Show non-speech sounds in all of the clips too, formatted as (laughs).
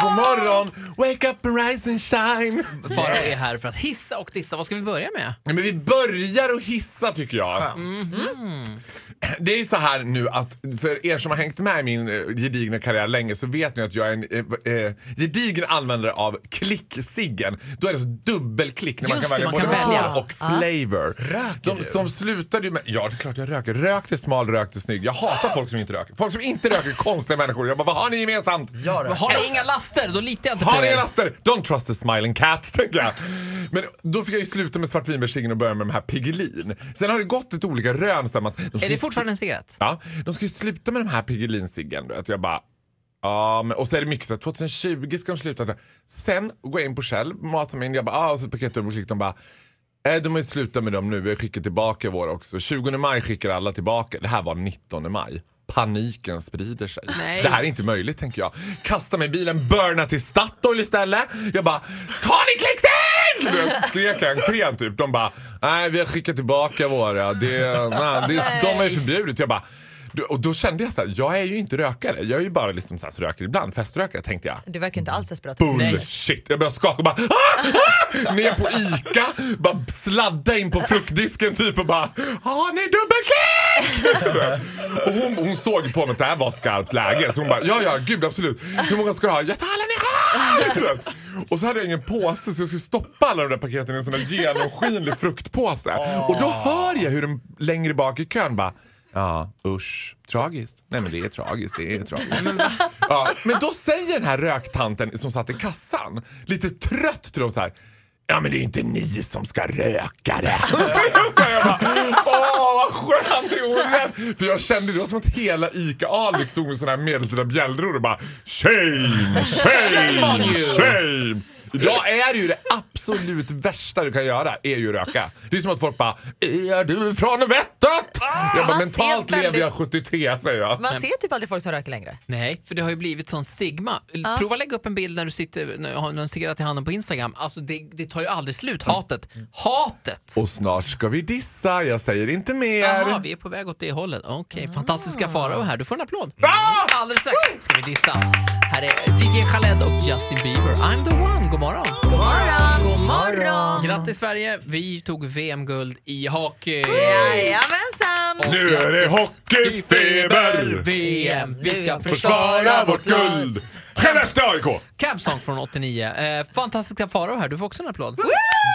god morgon! Wake up and rise and shine! Farao är här för att hissa och dissa. Vad ska vi börja med? Nej, Men vi börjar att hissa tycker jag. Det är ju så här nu att för er som har hängt med i min eh, gedigna karriär länge så vet ni att jag är en eh, eh, gedigen användare av klicksiggen. Då är det så dubbelklick när man kan det, välja man både kan välja. form och flavor. Röker De du? som slutade ju med, ja det är klart jag röker. Rökte smal, rökte snygg. Jag hatar folk som inte röker. Folk som inte röker är konstiga människor. Jag bara, vad har ni gemensamt? Jag röker. Har ni inga laster? Då litar jag inte på er. Laster? Don't trust the smiling cat, (laughs) tänker jag. Men då fick jag ju sluta med svartvinbärsciggen och börja med de här Piggelin. Sen har det gått ett olika rön. Så att de Är det fortfarande en cigarett? Ja, de ska ju sluta med de här Piggelin-ciggen. Jag bara... Ja, men, och så är det mycket så att 2020 ska de sluta. Sen går jag in på Shell, matar mig in, jag bara, ah, och så paketdubbelklick. De bara, eh, de har ju slutat med dem nu, vi har skickat tillbaka våra också. 20 maj skickar alla tillbaka. Det här var 19 maj. Paniken sprider sig. Nej. Det här är inte möjligt tänker jag. Kasta mig i bilen, burna till Statoil istället. Jag bara? Du vet, Skrek i entrén typ. De bara, nej vi har skickat tillbaka våra. Det, nej, det, de är förbjudet. Jag bara, och då kände jag så här, jag är ju inte rökare. Jag är ju bara liksom så här, så röker ibland, feströkare tänkte jag. Du verkar inte alls desperat. Bullshit! Jag började skaka och bara ah! ah! Ner på ICA, bara sladda in på fruktdisken typ och bara Har ni dubbelklick? och hon, hon såg på mig att det här var skarpt läge så hon bara ja ja gud absolut. Hur många ska du ha? Jag tar alla ni har! Och så hade jag ingen påse så jag skulle stoppa alla de där paketen i en sån här genomskinlig fruktpåse. Och då hör jag hur den längre bak i kön bara Ja, usch. Tragiskt. Nej men det är tragiskt, det är tragiskt. ja, men då säger den här röktanten som satt i kassan, lite trött till dem så här. Ja men det är inte ni som ska röka det. (laughs) Jag bara, Åh vad skönt, hon? För jag kände det var som att hela ICA Alvik stod med såna här medeltida bjällror och bara Shame, (laughs) shame, you." shame. Idag är det ju det absolut värsta du kan göra, är ju att röka. Det är som att folk bara Är du från vettet? jag bara mentalt lever jag väldigt- 73 säger jag. Man ser typ aldrig folk som röker längre. Nej, för det har ju blivit sån stigma. Prova lägga upp en bild när du sitter när du har en cigarett i handen på Instagram. Alltså det, det tar ju aldrig slut. Hatet. Hatet! Och snart ska vi dissa, jag säger inte mer. Jaha, vi är på väg åt det hållet. Okej, fantastiska Farao här. Du får en applåd. Ah! Alldeles strax ska vi dissa. Här är DJ Khaled och Justin Bieber. I'm the one. God morgon. God morgon! Morgon. Grattis Sverige. Vi tog VM-guld i hockey. Jajamensan! Nu är det hockeyfeber! VM. Vi ska Försvara vårt guld! Skellefteå AIK! Cab Song från 89. Eh, fantastiska Farao här. Du får också en applåd.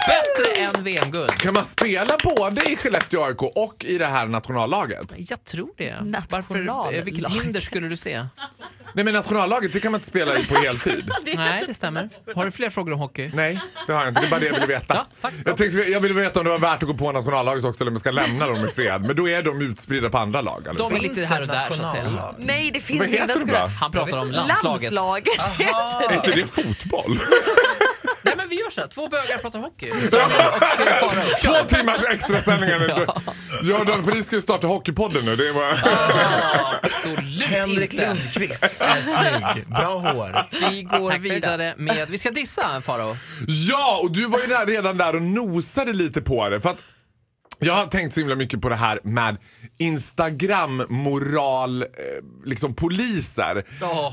Bättre än VM-guld. Kan man spela både i Skellefteå AIK och i det här nationallaget? Jag tror det. Varför, eh, vilket hinder skulle du se? Nej men nationallaget det kan man inte spela i på heltid. (laughs) Nej, det stämmer. Har du fler frågor om hockey? Nej, det har jag inte. Det är bara det jag ville veta. (laughs) Ja, tack. jag, tänkte, jag ville veta om det var värt att gå på nationallaget också eller om jag ska lämna dem i fred. Men då är de utspridda på andra lag. Eller? De är Finns lite här och där så att säga. Nej, det Vad finns heter de då? Han pratar om landslaget. Landslaget. (laughs) Är inte det fotboll? (laughs) Nej men vi gör så här. två bögar pratar hockey. (laughs) Två timmars extra sändningar nu. Jordan Fries ska ju starta Hockeypodden nu. Det var... Absolut Henrik inte. Lundqvist är snygg, bra hår. Vi går vidare med... Vi ska dissa Farao. Ja, och du var ju där, redan där och nosade lite på det. För att jag har tänkt så himla mycket på det här med Instagram-moral, eh, liksom poliser.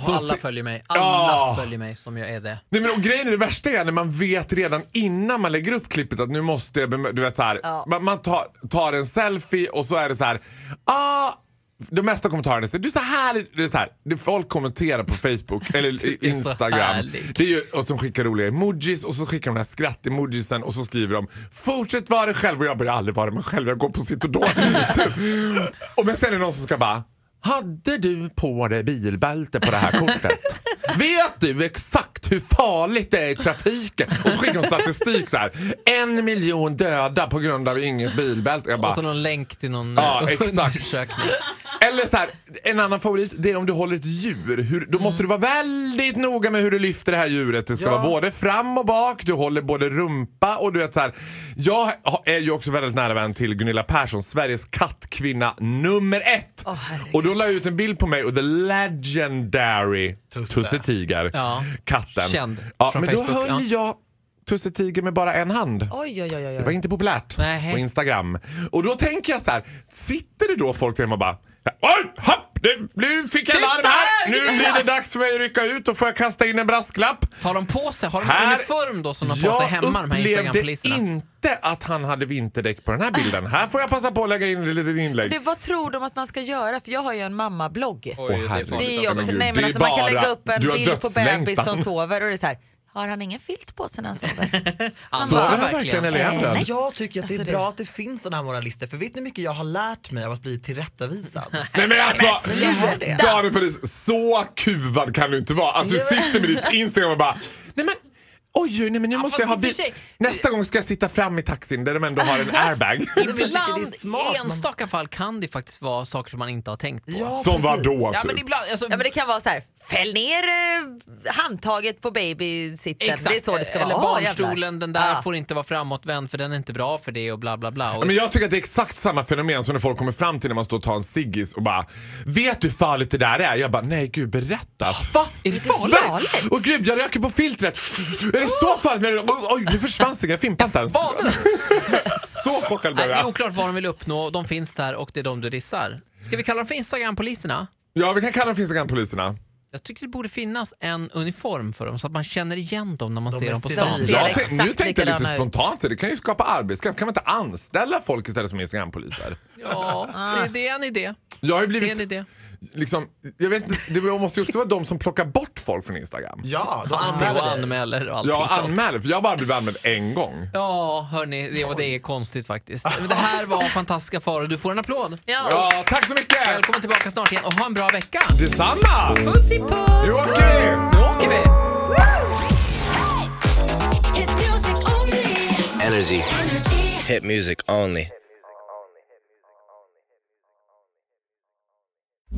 Som alla följer mig. Alla Ja. följer mig som jag är det. Nej, men och grejen är det värsta är när man vet redan innan man lägger upp klippet att nu måste jag Du vet så här, Ja. man, man tar, tar en selfie och så är det så här. Ah, de mesta kommentarerna säger du är så här, det är så här. Det folk kommenterar på Facebook (laughs) eller är Instagram. härlig. Det är ju och som skickar roliga emojis och så skickar de den här skratt-emojisen och så skriver de fortsätt vara dig själv och jag börjar aldrig vara mig själv, jag går på Citodon. (laughs) typ. Och men sen är det någon som ska bara hade du på dig bilbälte på det här kortet? (laughs) Vet du exakt hur farligt det är i trafiken? Och så skickar de statistik så här. En miljon döda på grund av inget bilbälte. Jag bara, Och så någon länk till någon Ja, exakt. undersökning. Eller så här, en annan favorit det är om du håller ett djur. Hur, då måste du vara väldigt noga med hur du lyfter det här djuret. Det ska Ja. vara både fram och bak, du håller både rumpa och du vet så här. Jag ha- är ju också väldigt nära vän till Gunilla Persson, Sveriges kattkvinna nummer ett. Åh, herregud. och då la jag ut en bild på mig och the legendary Tusse. Tusse Tiger, Ja. katten. Känd ja, från men Facebook, då höll jag Tusse Tiger med bara en hand. Oj, oj, oj. Det var oj. inte populärt Nej. på Instagram. Och då tänker jag så här, sitter det då folk där hemma och bara Oj, hopp, nu, nu fick jag larm här! Nu blir det dags för mig att rycka ut och får jag kasta in en brasklapp. Tar de på sig, har de Här- uniform då som de har på sig hemma de här Instagram-poliserna? inte att han hade vinterdäck på den här bilden. Här får jag passa på att lägga in ett litet inlägg. Det, vad tror de att man ska göra? För jag har ju en mammablogg. Oj, det är Det är också. nej men det alltså man kan lägga upp en du bild på bebis som sover och det är så här. Har han ingen filt på sig när han sover? (laughs) Sover han verkligen? eller är han? Jag tycker att det är Alltså det- bra att det finns sådana här moralister, för vet ni hur mycket jag har lärt mig av att bli tillrättavisad? Nej men alltså! Daniel Paris, så kuvad kan du inte vara. Att du sitter med ditt Instagram och bara, nej men Oj, nej, men nu måste fast jag ha bil. sig- Nästa gång ska jag sitta fram i taxin där de ändå har en (laughs) airbag. Ibland, i enstaka fall kan det faktiskt vara saker som man inte har tänkt på. Ja, Som var då Ja, typ. men ibland, alltså, Ja men det kan vara så här. fäll ner eh, handtaget på babysitten. Exakt. Det är så det ska Eller vara. Åh, barnstolen, den där Ja. får inte vara framåtvänd för den är inte bra för det och bla bla bla. Och Ja, Men jag tycker att det är exakt samma fenomen som när folk kommer fram till när man står och tar en ciggis och bara Vet du hur farligt det där är? Jag bara, nej gud berätta. Va? Är det farligt? farligt? Och gud jag röker på filtret. Är det så farligt? Men, oj, nu försvann ciggen, jag fimpade inte ens. (laughs) Så chockad blev det är jag. oklart vad de vill uppnå, de finns där och det är de du dissar. Ska vi kalla dem för Instagram-poliserna? Ja vi kan kalla dem för Instagram-poliserna. Jag tycker det borde finnas en uniform för dem så att man känner igen dem när man De ser dem på stan. ser Jag exakt tänk, nu tänkte jag lite likadana ut. spontant, så det kan ju skapa arbetskraft. Kan man inte anställa folk istället som Instagram-poliser? Ja, det, det är en idé. Jag har ju Det är en blivit, idé. Liksom, jag vet inte, det måste ju också vara de som plockar bort folk från Instagram. Ja, då Anmäler och anmäler och allting Jag sånt. anmäler, för jag har bara blivit anmäld en gång. Ja, hörni, det, och det är konstigt faktiskt. Men Det här var fantastiska faror. Du får en applåd. Ja. Ja, tack så mycket! Välkommen tillbaka snart igen och ha en bra vecka. Detsamma! Puss i puss! Nu åker vi! Nu åker vi! Energy. Hit music only.